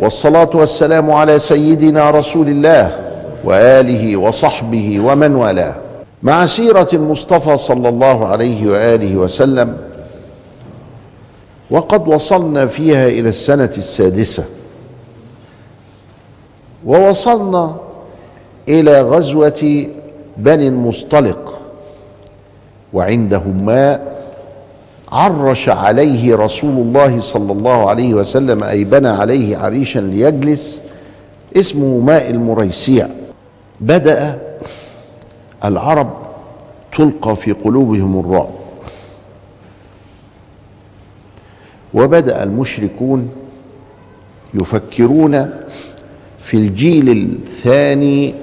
والصلاة والسلام على سيدنا رسول الله وآله وصحبه ومن والاه. مع سيرة المصطفى صلى الله عليه وآله وسلم وقد وصلنا فيها إلى السنة السادسة. ووصلنا إلى غزوة بني المصطلق وعندهم ماء عرش عليه رسول الله صلى الله عليه وسلم أي بنى عليه عريشا ليجلس اسمه ماء المريسيع. بدأ العرب تلقى في قلوبهم الرعب. وبدأ المشركون يفكرون في الجيل الثاني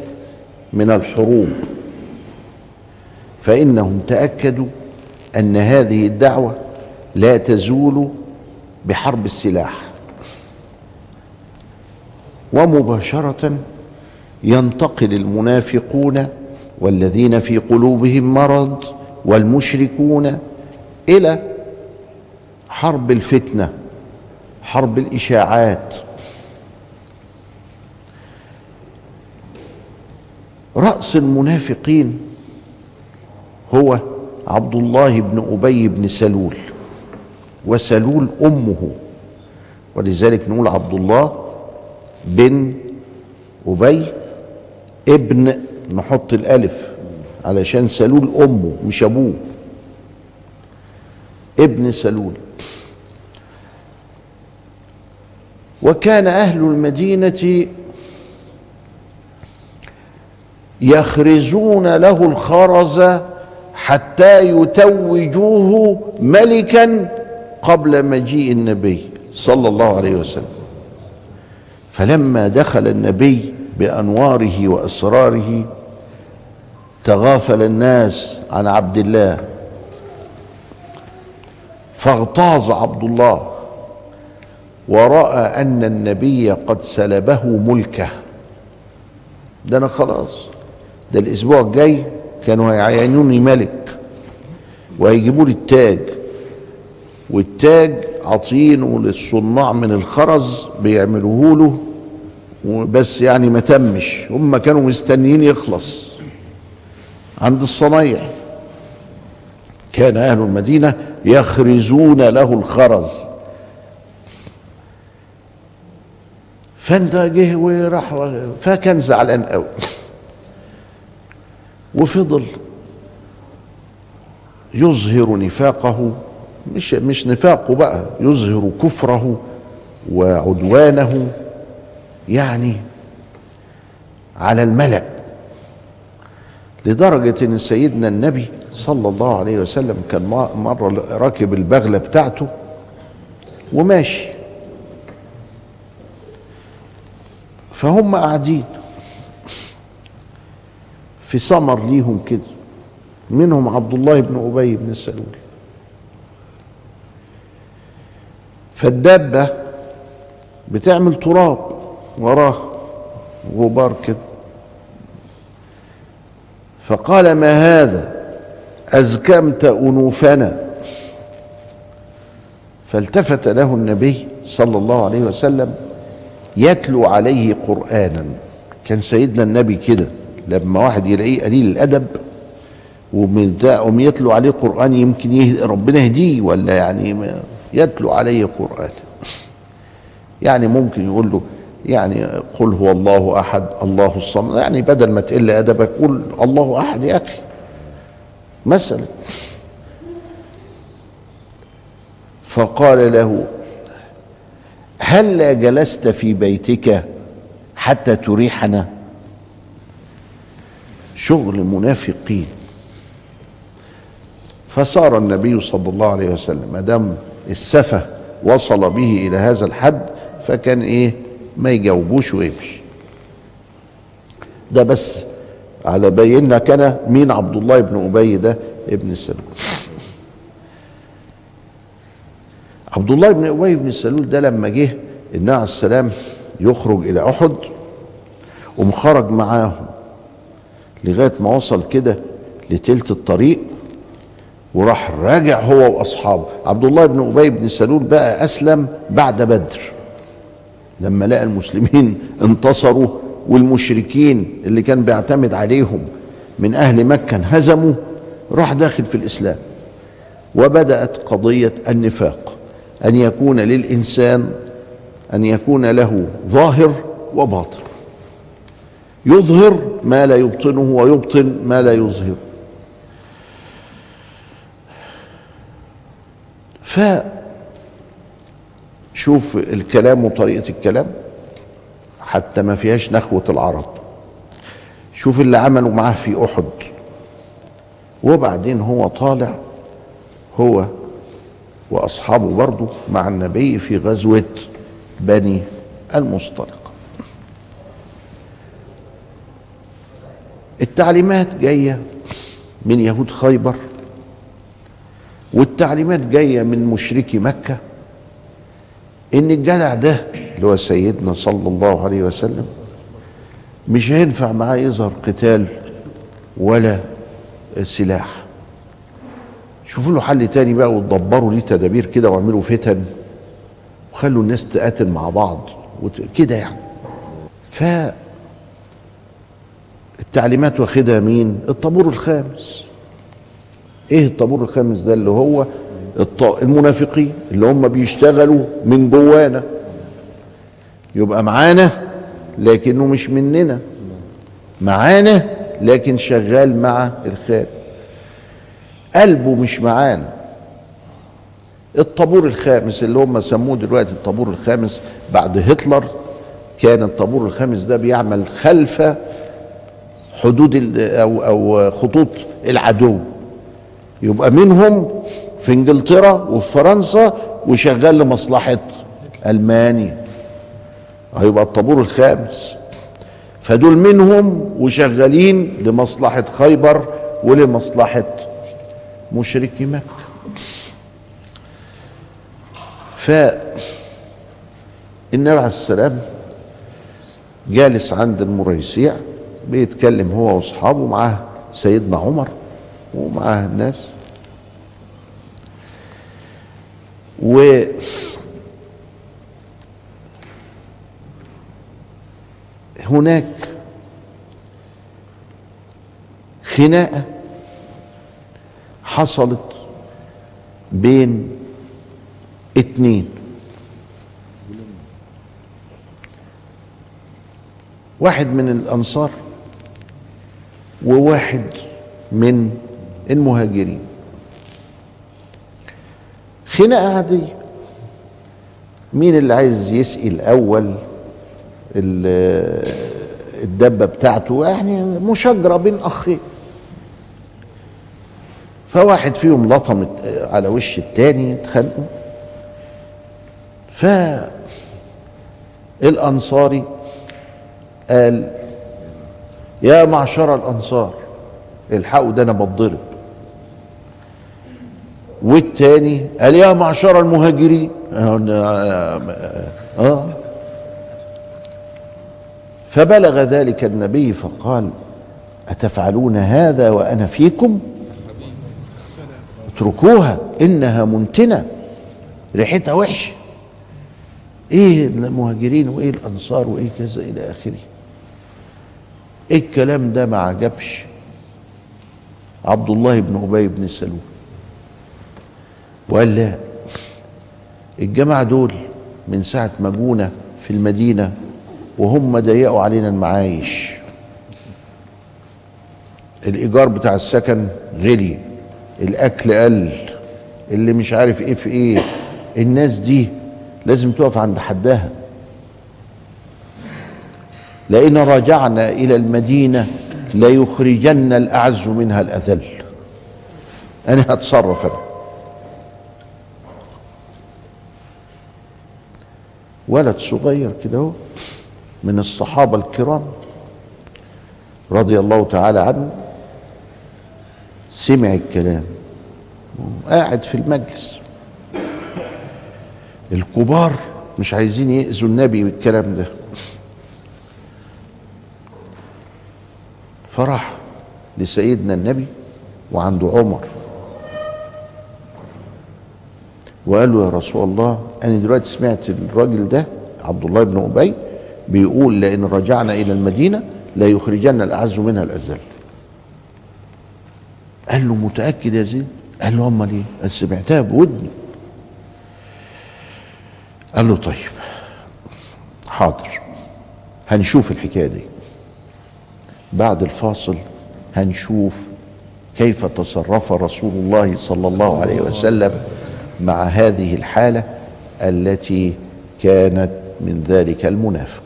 من الحروب فإنهم تأكدوا أن هذه الدعوة لا تزول بحرب السلاح. ومباشرة ينتقل المنافقون والذين في قلوبهم مرض والمشركون إلى حرب الفتنة حرب الإشاعات. رأس المنافقين هو عبد الله بن أبي بن سلول وسلول أمه. ولذلك نقول عبد الله بن أبي ابن نحط الألف علشان سلول أمه مش أبوه. ابن سلول. وكان أهل المدينة يخرزون له الخرز حتى يتوجوه ملكا قبل مجيء النبي صلى الله عليه وسلم. فلما دخل النبي بأنواره وأسراره تغافل الناس عن عبد الله. فاغتاظ عبد الله ورأى أن النبي قد سلبه ملكه. ده أنا خلاص ده الأسبوع الجاي كانوا هيعينوني ملك. وهيجيبوا لي التاج. والتاج عاطينه للصناع من الخرز بيعملوه له بس يعني ما تمش. هم كانوا مستنيين يخلص. عند الصنايع. كان أهل المدينة يخرزون له الخرز. فانت جه وراح فكان زعلان قوي وفضل يظهر نفاقه مش مش نفاقه بقى يظهر كفره وعدوانه يعني على الملأ. لدرجة إن سيدنا النبي صلى الله عليه وسلم كان مرة راكب البغلة بتاعته وماشي. فهم قاعدين في سمر ليهم كده. منهم عبد الله بن أبي بن سلول. فالدابة بتعمل تراب وراه غبار كده. فقال ما هذا؟ أزكمت أنوفنا. فالتفت له النبي صلى الله عليه وسلم يتلو عليه قرآنا. كان سيدنا النبي كده لما واحد يلاقيه قليل الأدب ومن يتلو عليه قرآن يمكن ربنا يهديه ولا يعني يتلو عليه قرآن. يعني ممكن يقول له يعني قل هو الله أحد الله الصمد. يعني بدل ما تقل أدبك قول الله أحد يا أخي. مثلا. فقال له هلا جلست في بيتك حتى تريحنا؟ شغل منافقين. فصار النبي صلى الله عليه وسلم. ما دام السفه وصل به إلى هذا الحد فكان إيه؟ ما يجاوبوش ويمشي. ده بس على بين لك أنا مين عبد الله بن أبي ده؟ ابن سلول. عبد الله بن أبي بن سلول ده لما جه النبي عليه السلام يخرج إلى أحد ومخرج معاهم لغاية ما وصل كده لتلت الطريق وراح راجع هو واصحابه. عبد الله بن أبي بن سلول بقى أسلم بعد بدر. لما لقى المسلمين انتصروا والمشركين اللي كان بيعتمد عليهم من أهل مكة انهزموا راح داخل في الإسلام. وبدأت قضية النفاق أن يكون للإنسان أن يكون له ظاهر وباطن. يظهر ما لا يبطنه ويبطن ما لا يظهر. ف شوف الكلام وطريقة الكلام حتى ما فيهاش نخوة العرب. شوف اللي عملوا معاه في أحد. وبعدين هو طالع هو وأصحابه برضه مع النبي في غزوة بني المصطلق. التعليمات جاية من يهود خيبر. والتعليمات جاية من مشركي مكة إن الجدع ده اللي هو سيدنا صلى الله عليه وسلم مش هينفع معاه يظهر قتال ولا سلاح. شوفوا له حل تاني بقى وتدبروا ليه تدابير كده واعملوا فتن وخلوا الناس تقاتل مع بعض. كده يعني. ف التعليمات واخدها مين؟ الطابور الخامس. إيه الطابور الخامس ده اللي هو المنافقين اللي هم بيشتغلوا من جوانا. يبقى معانا لكنه مش مننا. معانا لكن شغال مع الخارج. قلبه مش معانا. الطابور الخامس اللي هم سموه دلوقتي الطابور الخامس بعد هتلر كان الطابور الخامس ده بيعمل خلف حدود أو أو خطوط العدو. يبقى منهم في انجلترا وفي فرنسا وشغال لمصلحة ألمانيا. هيبقى الطابور الخامس. فدول منهم وشغالين لمصلحة خيبر ولمصلحة مشركي مكة. ف النبي عليه السلام جالس عند المريسيع بيتكلم هو وأصحابه معاه سيدنا عمر. ومعاه الناس. و هناك خناقة حصلت بين اتنين. واحد من الأنصار وواحد من المهاجرين. خناقة عادية. مين اللي عايز يسقي الأول الدبة بتاعته؟ يعني مشاجره بين أخين. فواحد فيهم لطم على وش التاني اتخانقوا. ف الانصاري قال يا معشر الأنصار الحقوا ده أنا بتضرب والتاني قال يا معشر المهاجرين؟ آه. فبلغ ذلك النبي فقال أتفعلون هذا وأنا فيكم؟ اتركوها إنها منتنة. ريحتها وحشة. إيه المهاجرين وإيه الأنصار وإيه كذا إلى آخره. إيه الكلام ده ما عجبش؟ عبد الله بن أبي بن سلول. وقال لا. الجماعة دول من ساعة ما جونا في المدينة وهم ضيقوا علينا المعايش. الإيجار بتاع السكن غلي الأكل قل اللي مش عارف إيه في إيه. الناس دي لازم تقف عند حدها. لئن رجعنا إلى المدينة ليخرجن الأعز منها الأذل. أنا هتصرف أنا. ولد صغير كده من الصحابة الكرام رضي الله تعالى عنه سمع الكلام قاعد في المجلس. الكبار مش عايزين يأذوا النبي بالكلام ده. فراح لسيدنا النبي وعنده عمر. وقال له يا رسول الله أنا دلوقتي سمعت الراجل ده عبد الله بن أبي بيقول لئن رجعنا إلى المدينة لا يخرجن الأعز منها الأذل. قال له متأكد يا زيد؟ قال له أمال إيه؟ قال سمعتها بودني. قال له طيب حاضر هنشوف الحكاية دي. بعد الفاصل هنشوف كيف تصرف رسول الله صلى الله عليه وسلم مع هذه الحالة التي كانت من ذلك المنافق.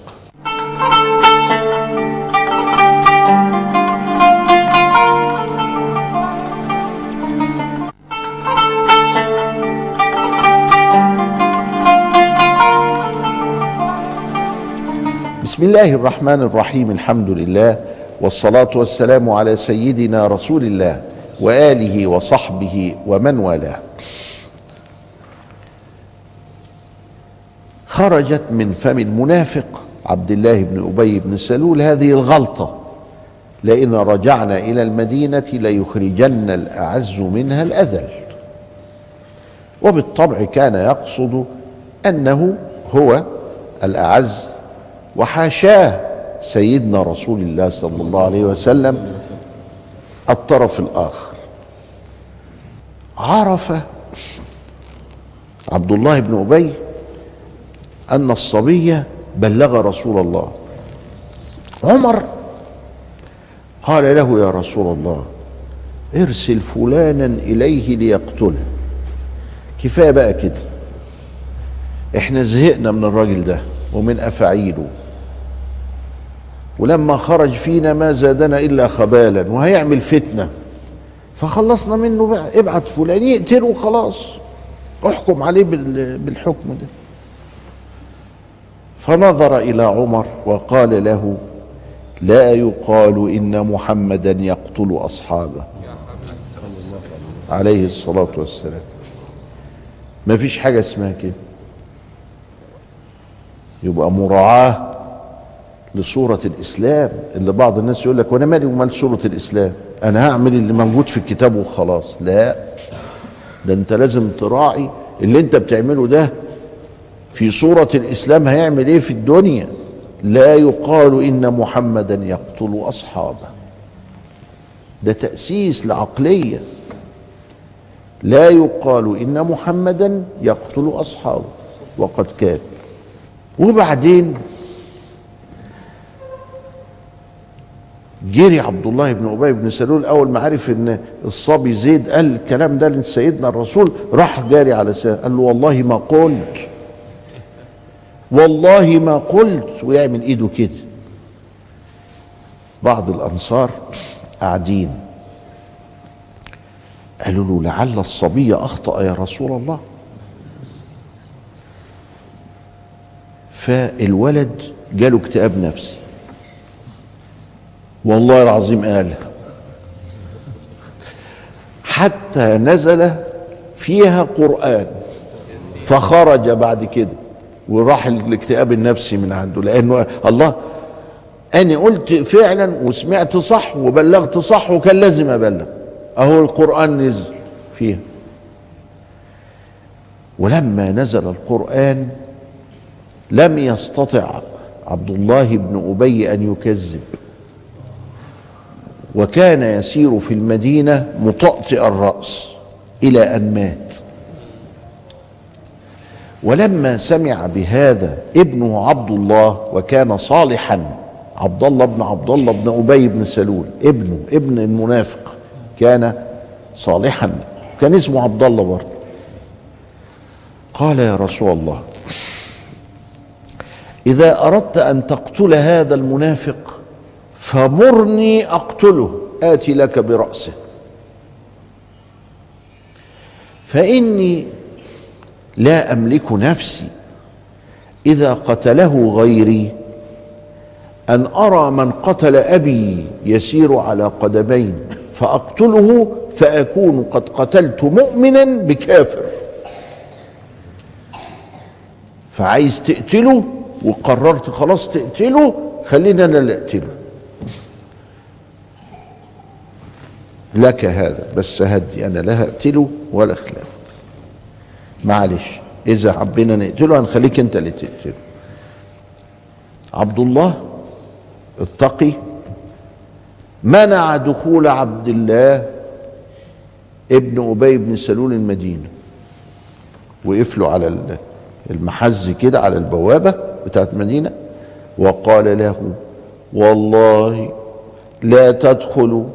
بسم الله الرحمن الرحيم الحمد لله والصلاة والسلام على سيدنا رسول الله وآله وصحبه ومن والاه. خرجت من فم المنافق عبد الله بن أبي بن سلول هذه الغلطة. لئن رجعنا إلى المدينة ليخرجن الأعز منها الأذل. وبالطبع كان يقصد أنه هو الأعز وحاشاه سيدنا رسول الله صلى الله عليه وسلم الطرف الآخر. عرف عبد الله بن أبي أن الصبي بلغ رسول الله. عمر قال له يا رسول الله ارسل فلانا إليه ليقتله. كفاية بقى كده. إحنا زهقنا من الراجل ده ومن أفاعيله. ولما خرج فينا ما زادنا إلا خبالا وهيعمل فتنة. فخلصنا منه بقى ابعت فلان يقتله خلاص. احكم عليه بالحكم ده. فنظر إلى عمر وقال له لا يقال إن محمدا يقتل أصحابه. عليه الصلاة والسلام. ما فيش حاجة اسمها كده. يبقى مراعاة لصورة الإسلام اللي بعض الناس يقول لك وأنا مالي ومال صورة الإسلام؟ أنا هعمل اللي موجود في الكتاب وخلاص. لا. ده أنت لازم تراعي اللي أنت بتعمله ده في صورة الإسلام هيعمل إيه في الدنيا؟ لا يقال إن محمدا يقتل أصحابه. ده تأسيس لعقلية. لا يقال إن محمدا يقتل أصحابه. وقد كان. وبعدين جري عبد الله بن أبي بن سلول اول ما عرف إن الصبي زيد قال الكلام ده لسيدنا الرسول راح جاري على سيدنا قال له والله ما قلت. والله ما قلت. ويعمل إيده كده. بعض الأنصار قاعدين. قالوا له لعل الصبي أخطأ يا رسول الله. فالولد جاله اكتئاب نفسي. والله العظيم قال. حتى نزل فيها قرآن. فخرج بعد كده. وراح الاكتئاب النفسي من عنده لأنه الله أنا قلت فعلا وسمعت صح وبلغت صح وكان لازم أبلغ. أهو القرآن نزل فيها. ولما نزل القرآن لم يستطع عبد الله بن أبي أن يكذب. وكان يسير في المدينة مطأطئ الرأس إلى أن مات. ولما سمع بهذا ابنه عبد الله وكان صالحا عبد الله بن عبد الله بن أبي بن سلول ابنه ابن المنافق كان صالحا. كان اسمه عبد الله برضه. قال يا رسول الله إذا أردت أن تقتل هذا المنافق فمرني أقتله آتي لك برأسه. فإني لا أملك نفسي. إذا قتله غيري أن أرى من قتل أبي يسير على قدمين فأقتله فأكون قد قتلت مؤمنا بكافر. فعايز تقتله وقررت خلاص تقتله خليني أنا اللي أقتله. لك هذا بس هدي أنا لا هقتله ولا خلافه معلش إذا حبينا نقتله هنخليك أنت اللي تقتله. عبد الله التقي منع دخول عبد الله ابن أبي بن سلول المدينة. وقف له على المحز كده على البوابة بتاعت المدينة وقال له والله لا تدخل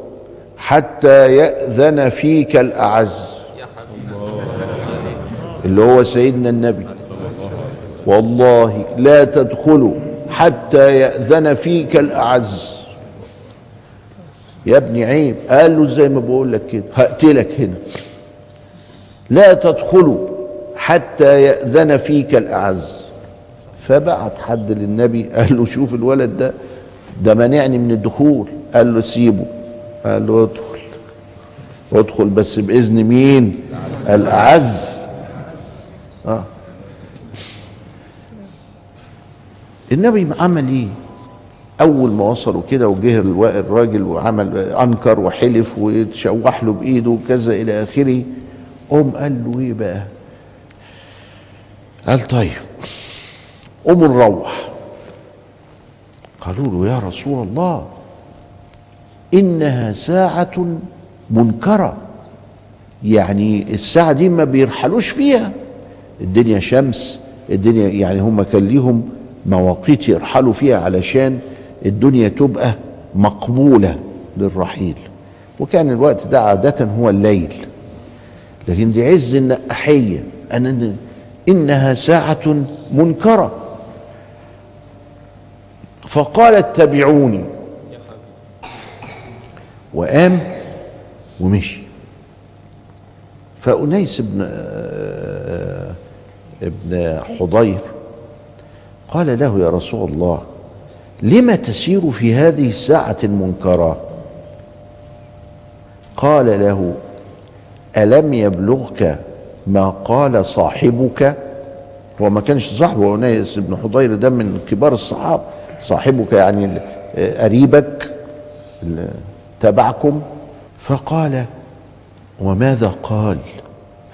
حتى يأذن فيك الأعز. اللي هو سيدنا النبي. والله لا تدخلوا حتى يأذن فيك الأعز. يا ابني عيب قال له زي ما بقول لك كده هقتلك هنا. لا تدخلوا حتى يأذن فيك الأعز. فبعت حد للنبي قال له شوف الولد ده ده منعني من الدخول. قال له سيبه. قال له ادخل. ادخل بس بإذن مين؟ الأعز. آه. النبي عمل إيه؟ أول ما وصلوا كده وجه الراجل وعمل أنكر وحلف وتشوح له بإيده وكذا إلى آخره قوم قال له إيه بقى؟ قال طيب قوموا نروح. قالوا له يا رسول الله إنها ساعة منكرة. يعني الساعة دي ما بيرحلوش فيها. الدنيا شمس الدنيا يعني هم كان ليهم مواقيت يرحلوا فيها علشان الدنيا تبقى مقبولة للرحيل. وكان الوقت ده عادة هو الليل. لكن دي عز النقحيه أن إنها ساعة منكرة. فقال اتبعوني. وقام ومشي. فأنيس بن ابن حضير قال له يا رسول الله لم تسير في هذه الساعة المنكرة؟ قال له ألم يبلغك ما قال صاحبك؟ هو ما كانش صاحبه أنيس بن حضير ده من كبار الصحابة. صاحبك يعني قريبك تبعكم؟ فقال وماذا قال؟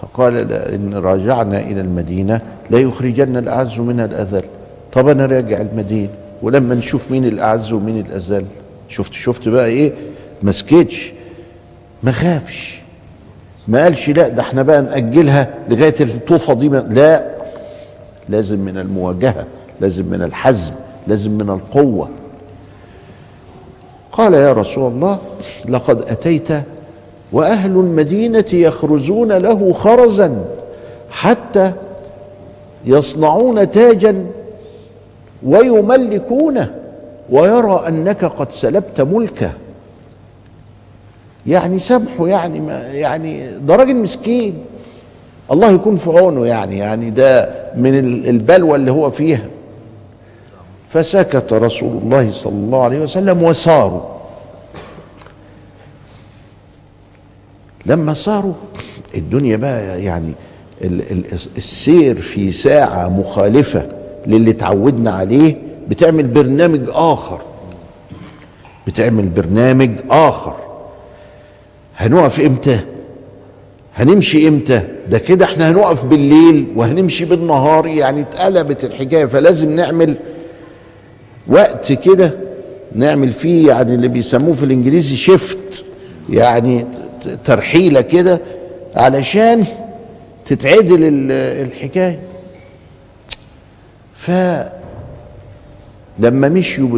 فقال إن راجعنا إلى المدينة لا يخرجن الأعز من الأذل. طب أنا راجع المدينة ولما نشوف مين الأعز ومين الأذل؟ شفت شفت بقى إيه؟ ما سكتش ما خافش ما قالش لا ده إحنا بقى نأجلها لغاية الطوفة دي. لا لازم من المواجهة لازم من الحزم لازم من القوة. قال يا رسول الله لقد أتيت وأهل المدينة يخرزون له خرزا حتى يصنعون تاجا ويملكونه ويرى أنك قد سلبت ملكه. يعني سامحه يعني ما يعني ده راجل مسكين. الله يكون في عونه يعني يعني ده من البلوى اللي هو فيها. فسكت رسول الله صلى الله عليه وسلم وساروا. لما صاروا الدنيا بقى يعني السير في ساعة مخالفة للي تعودنا عليه بتعمل برنامج آخر. بتعمل برنامج آخر. هنقف إمتى؟ هنمشي إمتى؟ ده كده إحنا هنقف بالليل وهنمشي بالنهار يعني اتقلبت الحكاية فلازم نعمل وقت كده نعمل فيه يعني اللي بيسموه في الإنجليزي شيفت يعني ترحيلة كده علشان تتعدل الحكاية. فلما مشيوا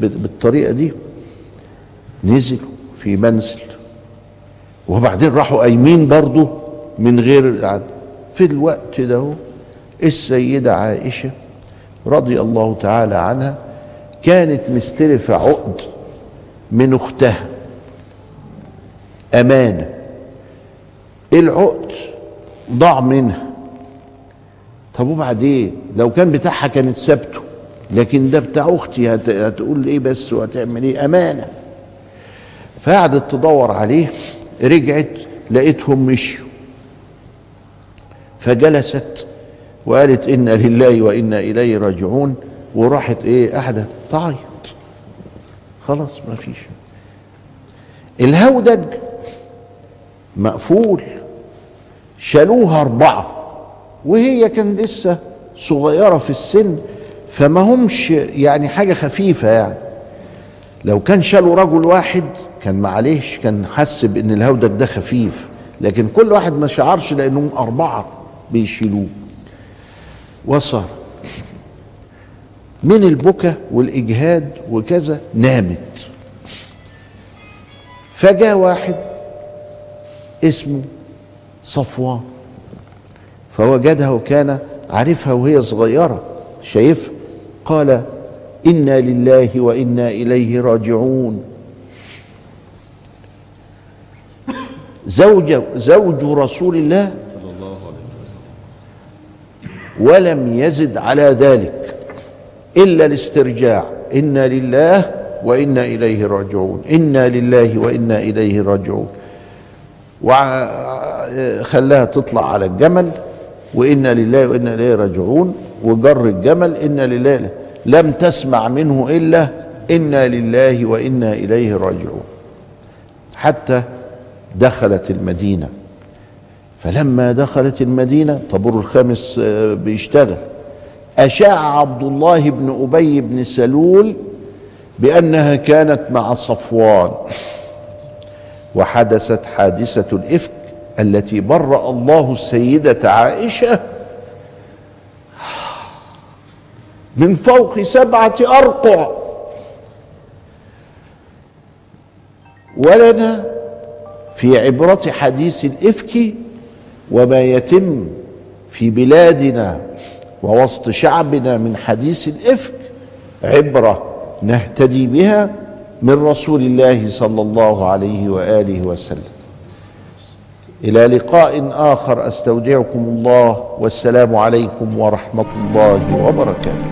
بالطريقة دي نزلوا في منزل وبعدين راحوا قايمين برضه من غير العدل في الوقت ده السيدة عائشة رضي الله تعالى عنها كانت مستلفة عقد من أختها. أمانة العقد ضاع منها طب وبعدين لو كان بتاعها كانت سابته لكن ده بتاع أختي هت- هتقول إيه بس وهتعمل إيه؟ أمانة. فقعدت تدور عليه رجعت لقيتهم مشيوا. فجلست وقالت إنا لله وأنا إليه راجعون وراحت إيه؟ قعدت تعيط. خلاص ما فيش. الهودج مقفول. شالوها أربعة وهي كان لسه صغيرة في السن فما همش يعني حاجة خفيفة يعني. لو كان شالوا رجل واحد كان معلش كان حس بإن الهودج ده خفيف. لكن كل واحد ما شعرش لأنهم أربعة بيشيلوه. وصار من البكا والإجهاد وكذا نامت. فجاء واحد اسمه صفوان. فوجدها وكان عارفها وهي صغيرة شايفها. قال إنا لله وإنا إليه راجعون. زوج زوج رسول الله ولم يزد على ذلك إلا الاسترجاع. إنا لله وإنا إليه راجعون. إنا لله وإنا إليه راجعون. وخلاها تطلع على الجمل وأنا لله وأنا إليه راجعون. وجر الجمل إنا لله لم تسمع منه إلا إنا لله وإنا إليه راجعون. حتى دخلت المدينة. فلما دخلت المدينة طابور الخامس آه، بيشتغل. أشاع عبد الله بن أبي بن سلول بأنها كانت مع صفوان. وحدثت حادثة الإفك التي برأ الله السيدة عائشة من فوق سبعة أرقع. ولنا في عبرة حديث الإفك وما يتم في بلادنا ووسط شعبنا من حديث الإفك عبرة نهتدي بها. من رسول الله صلى الله عليه وآله وسلم. إلى لقاء آخر أستودعكم الله والسلام عليكم ورحمة الله وبركاته.